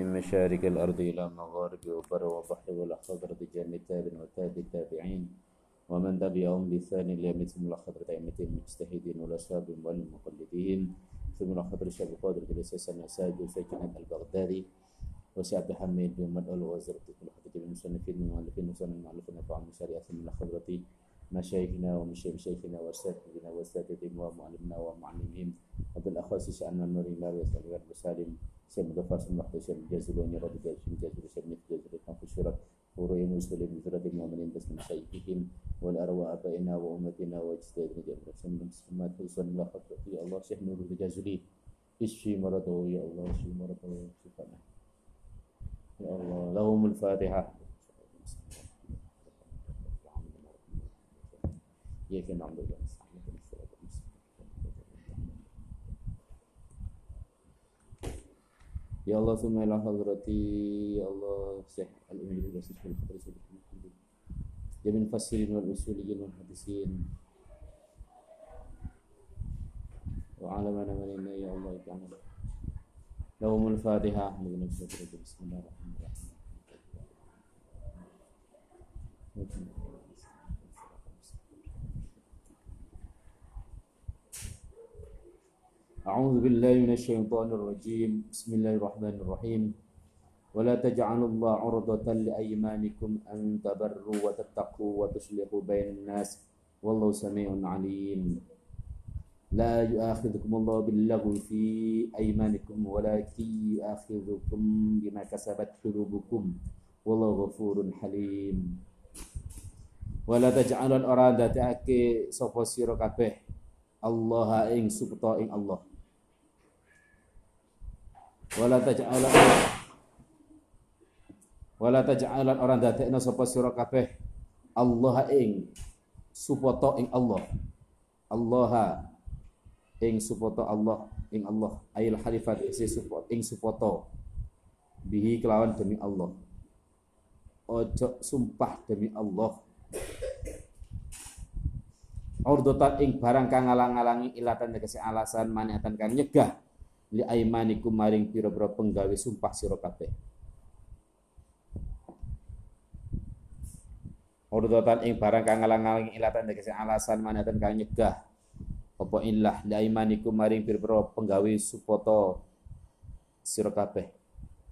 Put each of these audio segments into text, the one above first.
من مشارق الأرض إلى مغارب وبر وبحر والأحفاد رضي جميع تاب وتاب التابعين ومن تبعهم بإحسان إلى يوم ثم إلى المجتهدين والأصحاب والمقلدين ثم إلى حضرة الشيخ القادر بن سيسن الساجد سيدنا البغدادي وسعد حميد الحميد بن مدعو الوزير ثم إلى حضرة المصنفين والمؤلفين وسنن المؤلفين وفعل مشاريع ثم إلى حضرة مشايخنا ومشايخنا وأساتذتنا وأساتذتهم ومعلمنا ومعلمهم. وبالأخص شأن النور ماريا غير مسالم سيم غفاس المحتشر الجزر ونيرد جيش الجزر سيم الجزر الشرك ورين وسلم ذرة المؤمنين من شيخهم والأرواح بينا وأمتنا وأجسادنا جميعا سمنا بسمات وصل الله خطوة يا الله شيخ نور الجازري اشفي مرضه؟ يا الله اشفي مرضه؟ شفنا يا الله لهم الفاتحة. إياك نعبد يا الله ثم إلى حضرتي يا الله. شيخ الأمير في الخطر سيدنا جميع المفسرين والأصوليين والمحدثين وعلى من من يا الله تعالى لهم الفاتحة. بسم الله الرحمن الرحيم. أعوذ بالله من الشيطان الرجيم. بسم الله الرحمن الرحيم. ولا تجعلوا الله عرضة لأيمانكم أن تبروا وتتقوا وتصلحوا بين الناس. والله سميع عليم. لا يؤاخذكم الله باللغو في أيمانكم ولكن يؤاخذكم بما كسبت قلوبكم. والله غفور حليم. ولا تجعلوا الأرادة أكي sapa sira kabeh Allah ing supta ing Allah wala taj'ala wala taj'alan orang dadekna sapa sira kabeh? Allah ing supata ing Allah. Allah ing supata Allah ing Allah. Ayil halifat isi supata ing supata bihi kelawan demi Allah. Ojo sumpah demi Allah. Urdotan ing barang kang ngalang-alangi ilatan tegese alasan maniatan kang nyegah li aimanikum maring pira-pira penggawe sumpah sira kabeh. Urdotan ing barang kang ngalang-alangi ilatan tegese alasan maniatan kang nyegah apa illah li aimanikum maring pira-pira penggawe supoto sira kabeh.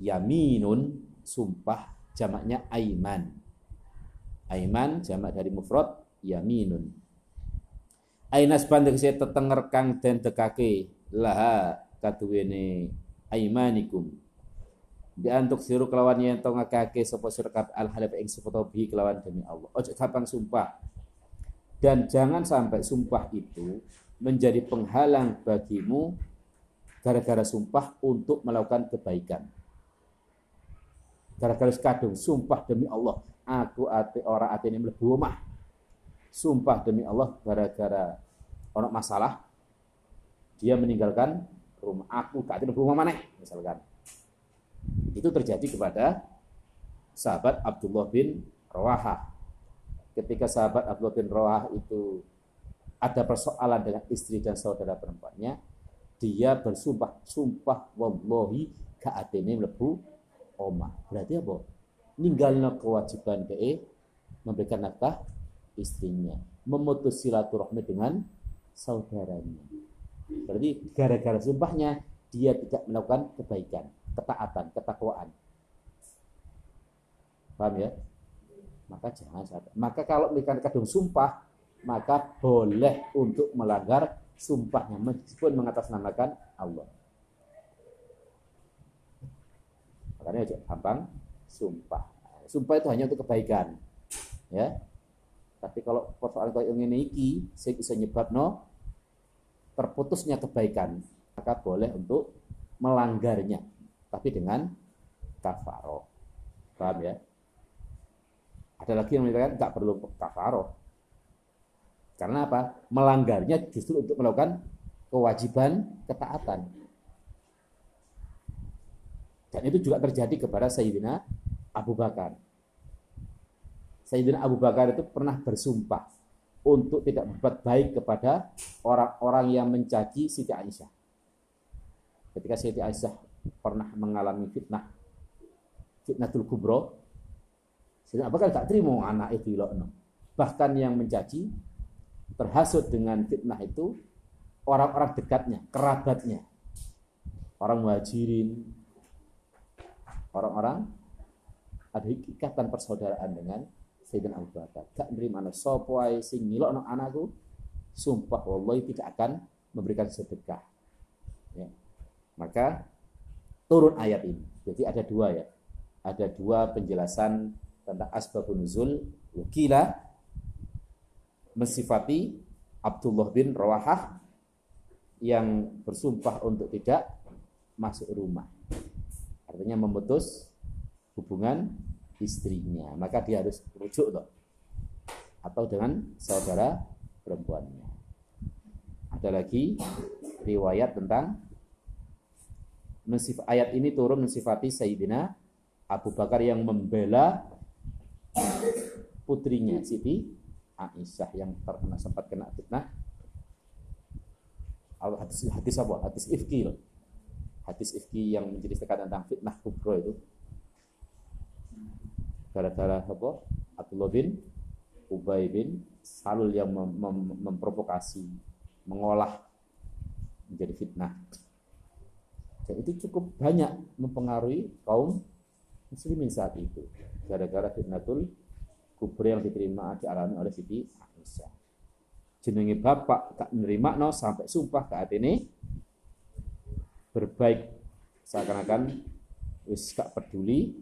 Yaminun sumpah jamaknya aiman. Aiman jamak dari mufrad yaminun. Ainas bandeng tetenger kang den dekake laha kaduwene aimanikum. Bi antuk siru kelawan yen to ngakake sapa sira al halif ing sapa bi kelawan demi Allah. Ojo gampang sumpah. Dan jangan sampai sumpah itu menjadi penghalang bagimu gara-gara sumpah untuk melakukan kebaikan. Gara-gara kadung sumpah demi Allah, aku ate ora atene mlebu omah. Sumpah demi Allah gara-gara ono masalah dia meninggalkan rumah aku gak ada rumah mana misalkan. Itu terjadi kepada sahabat Abdullah bin Rawaha ketika sahabat Abdullah bin Rawaha itu ada persoalan dengan istri dan saudara perempuannya dia bersumpah sumpah wallahi gak atene mlebu omah. Berarti apa? Ninggalna kewajiban ke memberikan nafkah istrinya memutus silaturahmi dengan saudaranya berarti gara-gara sumpahnya dia tidak melakukan kebaikan ketaatan ketakwaan paham ya maka jangan maka kalau mereka kadung sumpah maka boleh untuk melanggar sumpahnya meskipun mengatasnamakan Allah makanya gampang sumpah sumpah itu hanya untuk kebaikan ya tapi kalau persoalan kayak ini iki saya bisa nyebab no terputusnya kebaikan maka boleh untuk melanggarnya tapi dengan kafaro paham ya? Ada lagi yang mengatakan nggak perlu kafaro karena apa? Melanggarnya justru untuk melakukan kewajiban ketaatan. Dan itu juga terjadi kepada Sayyidina Abu Bakar. Sayyidina Abu Bakar itu pernah bersumpah untuk tidak berbuat baik kepada orang-orang yang mencaci Siti Aisyah. Ketika Siti Aisyah pernah mengalami fitnah fitnatul kubro. Apa gak terima anak itu ilokno. Bahkan yang mencaci terhasut dengan fitnah itu orang-orang dekatnya, kerabatnya. Orang muhajirin, orang-orang ada ikatan persaudaraan dengan Sayyidina Abu Bakar. Gak nerima anak sopoi sing ngilokno anakku, sumpah wallahi tidak akan memberikan sedekah. Ya. Maka turun ayat ini. Jadi ada dua ya. Ada dua penjelasan tentang asbabun nuzul. Wakila mensifati Abdullah bin Rawahah yang bersumpah untuk tidak masuk rumah. Artinya memutus hubungan istrinya. Maka dia harus rujuk toh. Atau dengan saudara perempuannya. Ada lagi riwayat tentang mensif ayat ini turun mensifati Sayyidina Abu Bakar yang membela putrinya Siti Aisyah yang terkena sempat kena fitnah hadis hadis apa hadis ifki loh hadis ifki yang menceritakan tentang fitnah kubro itu gara-gara apa Abdullah bin Ubay bin Salul yang mem mem memprovokasi mengolah menjadi fitnah. Dan itu cukup banyak mempengaruhi kaum muslimin saat itu. Gara-gara fitnatul kubur yang diterima dialami oleh Siti Aisyah. Jenenge bapak tak menerima no sampai sumpah hati ini berbaik. Seakan-akan wis gak peduli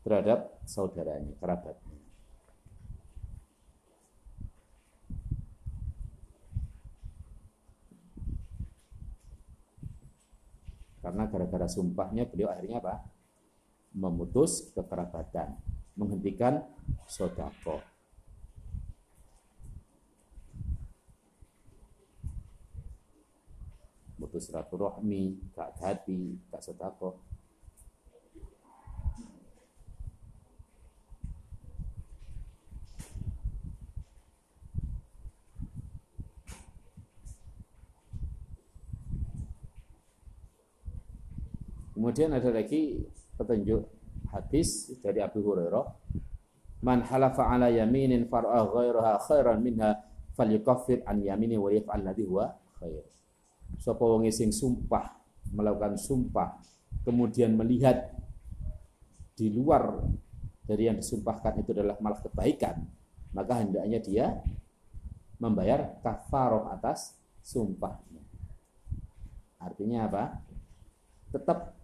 terhadap saudaranya, kerabatnya. Karena gara-gara sumpahnya beliau akhirnya apa? Memutus kekerabatan, menghentikan sodako. Mutus silaturahmi, gak hati, gak sodako. Kemudian ada lagi petunjuk hadis dari Abu Hurairah. Man halafa ala yaminin far'a ghairaha khairan minha falyukaffir an yamini wa yaf'al ladhi huwa khair. Sapa wong sing sumpah melakukan sumpah kemudian melihat di luar dari yang disumpahkan itu adalah malah kebaikan, maka hendaknya dia membayar kafaroh atas sumpahnya. Artinya apa? Tetap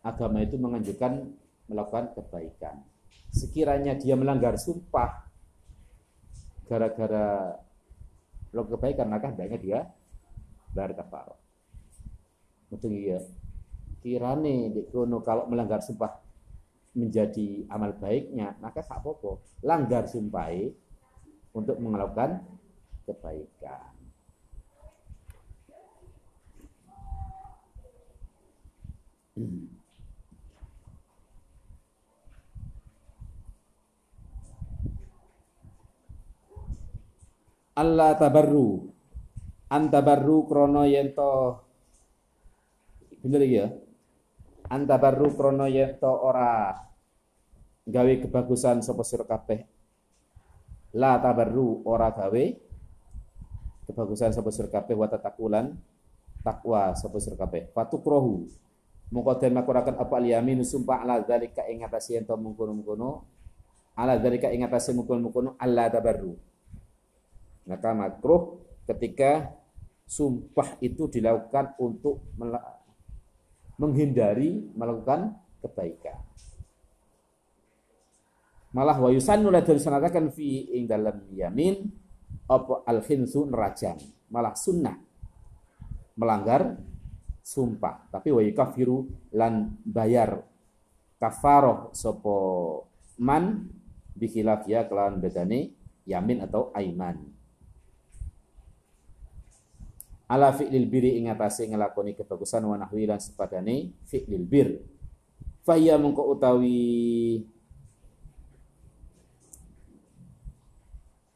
agama itu menganjurkan melakukan kebaikan. Sekiranya dia melanggar sumpah gara-gara melakukan kebaikan maka hendaknya dia bayar kafarah. Betul ya. Kirane di kono kalau melanggar sumpah menjadi amal baiknya, maka tak apa Langgar sumpah untuk melakukan kebaikan. Hmm. Allah tabarru. Antabarru krono yento bener ya? Antabarru krono yento ora gawe kebagusan sapa sira kabeh. La tabarru ora gawe kebagusan sapa sira kabeh. Wa tatakulan takwa sapa sira kabeh. Fatukrohu. Mongko den makuraken apa yamin sumpah ala zalika ing atase ento mungkono-mungkono ala zalika ing atase mungkono-mungkono Allah tabarru maka makruh ketika sumpah itu dilakukan untuk menghindari melakukan kebaikan. Malah wa yusannu la disunatakan fi ing dalam yamin apa al khinsu nerajam. Malah sunnah melanggar sumpah. Tapi wa yukafiru lan bayar kafaroh sopo man bikhilafia kelawan bedane yamin atau aiman ala fi'lil biri ing atase ngelakoni kebagusan wa nahwi lan sepadane fi'lil bir fahya mengko utawi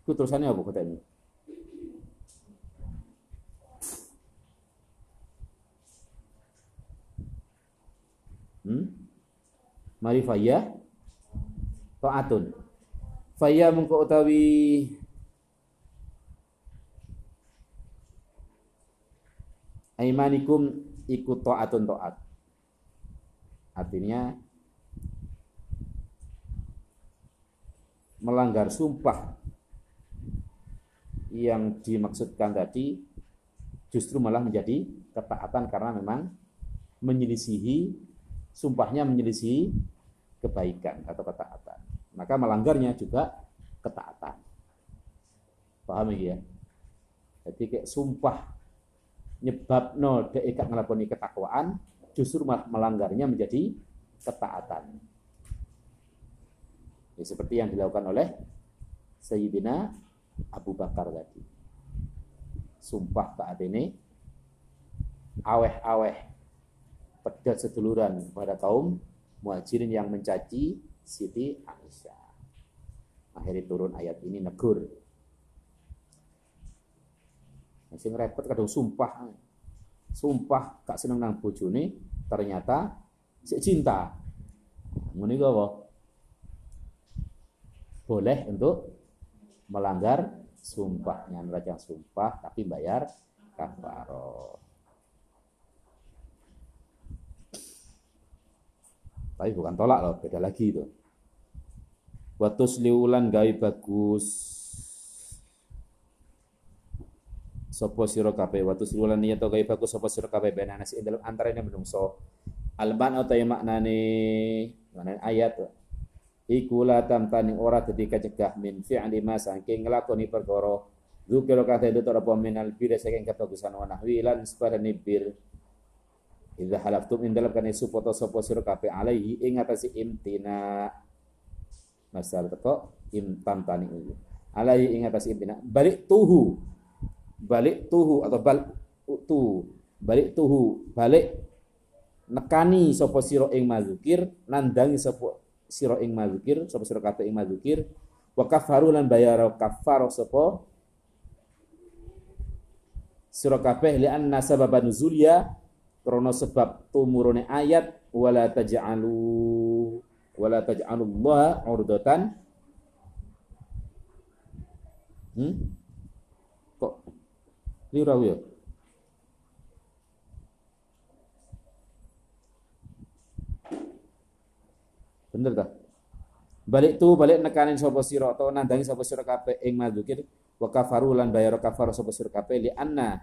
ku apa kata ini Hmm? Mari faya taatun. Faya mengko utawi aimanikum ikut taatun taat. Artinya melanggar sumpah yang dimaksudkan tadi justru malah menjadi ketaatan karena memang menyelisihi sumpahnya menyelisihi kebaikan atau ketaatan. Maka melanggarnya juga ketaatan. Paham ya? Jadi kayak sumpah nyebab no dek ngelakoni ketakwaan justru melanggarnya menjadi ketaatan. Ya, seperti yang dilakukan oleh Sayyidina Abu Bakar tadi. Sumpah taat ini aweh-aweh pedat seduluran pada kaum muhajirin yang mencaci Siti Aisyah. Akhirnya turun ayat ini negur. Masih repot kadang sumpah. Sumpah gak seneng nang bojone, ternyata si cinta. Ngene apa? Boleh untuk melanggar sumpahnya neraca sumpah tapi bayar kafaroh. Tapi bukan tolak loh, beda lagi itu. Waktu seliulan gawe bagus. Sopo siro kape waktu seliulan niat gawe bagus sopo siro kape ben anas dalam antara ini menungso. Alban yang maknane mana ayat iku la tamtani ora dadi kecegah min fi'li ma saking nglakoni perkara Zukiro kata itu terapa minal bir saking kebagusan wa nahwi lan sepadane bir Idza halaftum in dalam kan isu foto sopo sira kabeh alaihi ing atase imtina. Masal teko imtam tani. Alaihi ing atase imtina. Balik tuhu. Balik tuhu atau bal tu. Balik tuhu. Balik nekani sopo sira ing mazukir nandangi sopo sira ing mazukir sopo sira kabeh ing mazukir wa kafaru lan bayar kafaro sopo sira kabeh li anna sababan nuzulia Krono sebab tumurune ayat wala taj'alu wala taj'alullaha urdatan hmm? Ya? Bener tak balik tu balik nekanin sapa sira atau nandangi sapa sira kabeh ing madzukir wa kafaru lan bayar kafar sapa sira kabeh li anna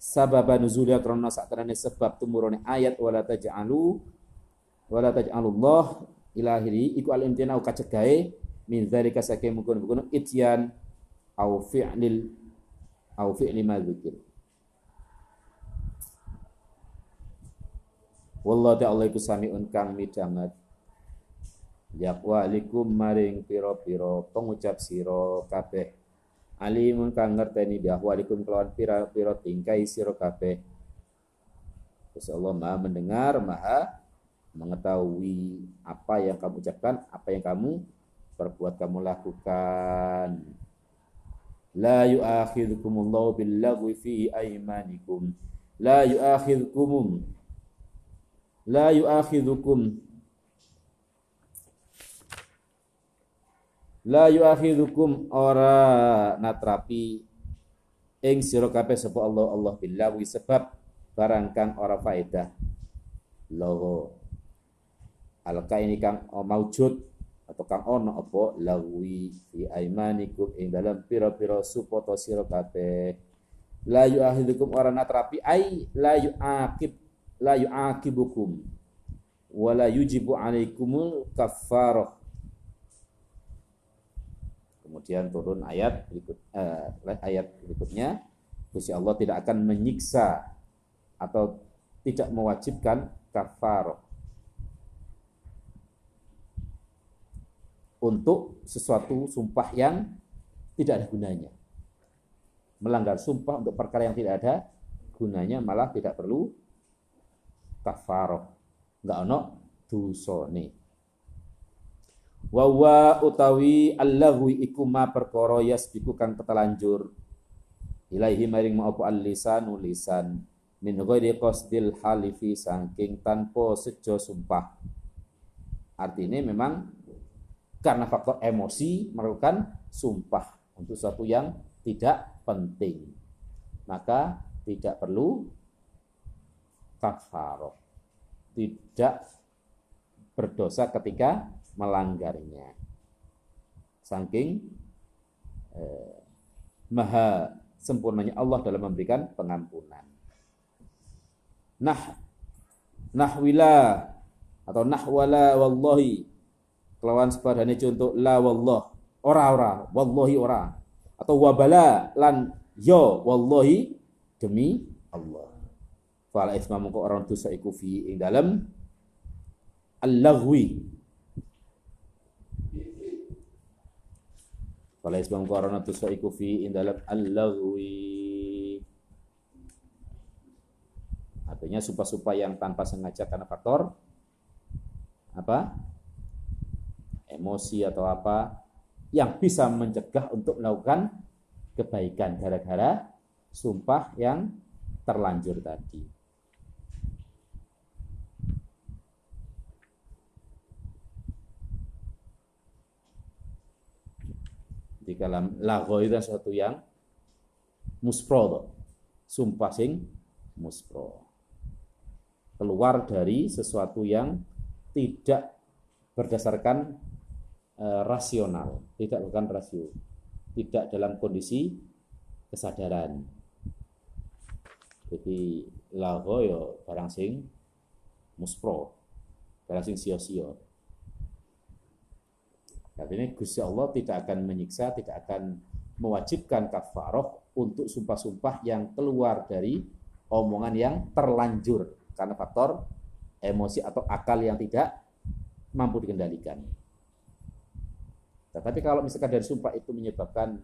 sababa nuzulnya karena sakterane sebab tumurune ayat wala taj'alu wala taj'alullah ilahiri iku al imtina kacegahe min dzalika saking mungkin-mungkin ityan au fi'lil au fi'li ma dzikir. Wallahu ta'ala iku sami'un kang midanget Yakwa alikum maring piro-piro pengucap siro kabeh. Alimun kang ngerteni bi ahwalikum kelawan pira-pira tingkai sira kabeh. Terus Allah Maha mendengar, Maha mengetahui apa yang kamu ucapkan, apa yang kamu perbuat kamu lakukan. La yu'akhidhukumullahu billagwi fi aymanikum. La yu'akhidhukum. La yu'akhidhukum. La yu'akhidhukum. Ora natrapi. Ing sira kabeh sapa Allah Allah billahi sebab barang kang ora faedah. Logo alka ini kang maujud atau kang ono apa? Lawi fi aimanikum ing dalam pira-pira supoto sira kabeh. La yu'akhidhukum ora natrapi ai la yu'aqib la yu'aqibukum wala yujibu alaikumul kafarah Kemudian turun ayat berikut eh, ayat berikutnya, Gusti Allah tidak akan menyiksa atau tidak mewajibkan kafar untuk sesuatu sumpah yang tidak ada gunanya. Melanggar sumpah untuk perkara yang tidak ada gunanya malah tidak perlu kafaroh. Enggak ono dusone wa utawi allahu iku ma perkara yasbiku kang ketelanjur ilaihi maring ma apa al-lisanu lisan min ghairi qasdil halifi saking tanpa sejo sumpah. Artinya memang karena faktor emosi melakukan sumpah untuk sesuatu yang tidak penting. Maka tidak perlu kafaroh. Tidak berdosa ketika melanggarnya. Saking eh, maha sempurnanya Allah dalam memberikan pengampunan. Nah, nahwila atau nahwala wallahi kelawan sepadane contoh la wallah ora ora wallahi ora atau wabala lan yo wallahi demi Allah. Fala isma mengko orang dosa iku fi ing dalem al-laghwi Fala isbang korona tusa iku fi indalam al-laghwi. Artinya sumpah-sumpah yang tanpa sengaja karena faktor apa? Emosi atau apa yang bisa mencegah untuk melakukan kebaikan gara-gara sumpah yang terlanjur tadi. di dalam lago itu sesuatu yang muspro sumpah sing muspro keluar dari sesuatu yang tidak berdasarkan e, rasional. Tidak bukan rasio. Tidak dalam kondisi kesadaran. Jadi lago yo ya barang sing muspro barang sing sio-sio Artinya Gusti Allah tidak akan menyiksa, tidak akan mewajibkan kafaroh untuk sumpah-sumpah yang keluar dari omongan yang terlanjur. Karena faktor emosi atau akal yang tidak mampu dikendalikan. Tetapi kalau misalkan dari sumpah itu menyebabkan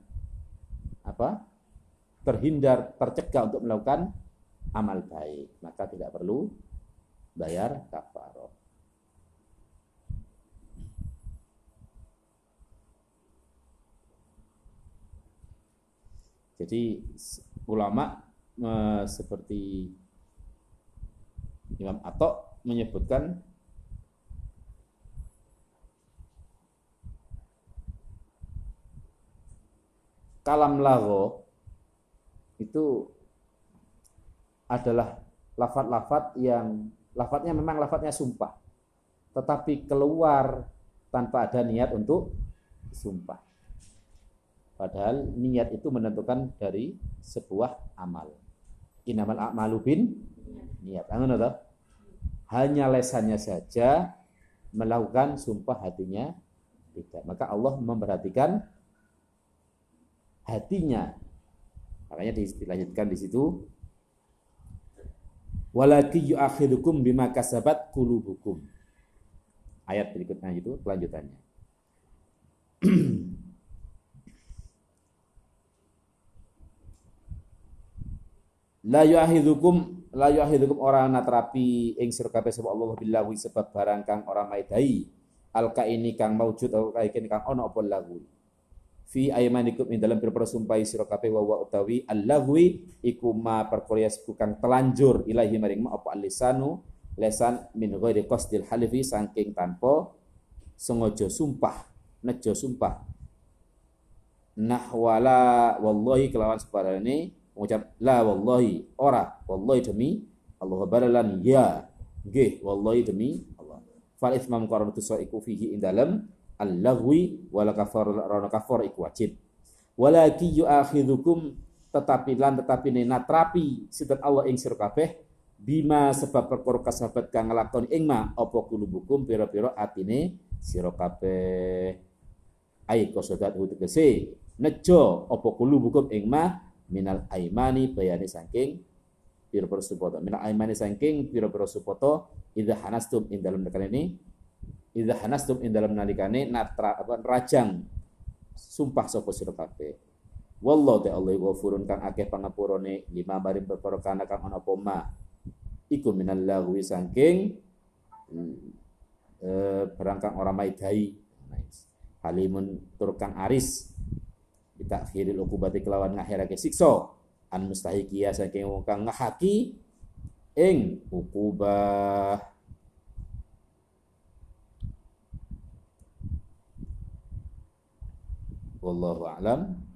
apa? terhindar, tercegah untuk melakukan amal baik, maka tidak perlu bayar kafaroh. Jadi ulama e, seperti Imam Atok menyebutkan kalam lago itu adalah lafat-lafat yang lafadznya memang lafadznya sumpah tetapi keluar tanpa ada niat untuk sumpah Padahal niat itu menentukan dari sebuah amal. Inamal a'malu bin niat. Atau? Hanya lesannya saja melakukan sumpah hatinya tidak. Maka Allah memperhatikan hatinya. Makanya dilanjutkan di situ walaki yu'akhidukum bima kasabat kulubukum. Ayat berikutnya itu kelanjutannya. La yu'ahidhukum la yu'ahidhukum orang natrapi ing sira kabeh sapa Allah billahi sebab barang kang ora maidai alka ini kang maujud kaikin kang ono apa lagu fi aymanikum ing dalam pira sumpah sira kabeh wa utawi al-lahwi iku ma perkara kang telanjur ilahi maring ma apa alisanu lesan min ghairi qasdil halifi saking tanpa sengaja sumpah nejo sumpah. Nahwala wallahi kelawan separane mengucap la wallahi ora wallahi demi Allah baralan ya nggih wallahi demi Allah. Fal ithmam qarana tusaiku fihi indalam al-lagwi wala kafar rana kafar iku wajib. Walaki yu'akhidhukum tetapi lan tetapi ne natrapi sinten Allah ing sira kabeh bima sebab perkara kasabat kang nglakoni ing ma apa kulubukum pira-pira atine sira kabeh. Ai kosodat utegese nejo apa kulubukum ing ma minal aimani bayani saking piro-piro supoto. Minal aimani saking piro-piro supoto idza hanastum in dalam nalikan ini idza hanastum in dalam nalikane natra apa rajang sumpah sapa sira kabeh. Wallahu ta Allah ghafurun kang akeh pangapurane lima bari perkara kana kang ana apa ma. Iku minal lagwi saking eh, barang kang ora maidai halimun tur kang aris. Bitakhiril ukubati kelawan ngakhirake siksa. An mustahiqiyah saking wong kang ngahaki ing ukubah wallahu a'lam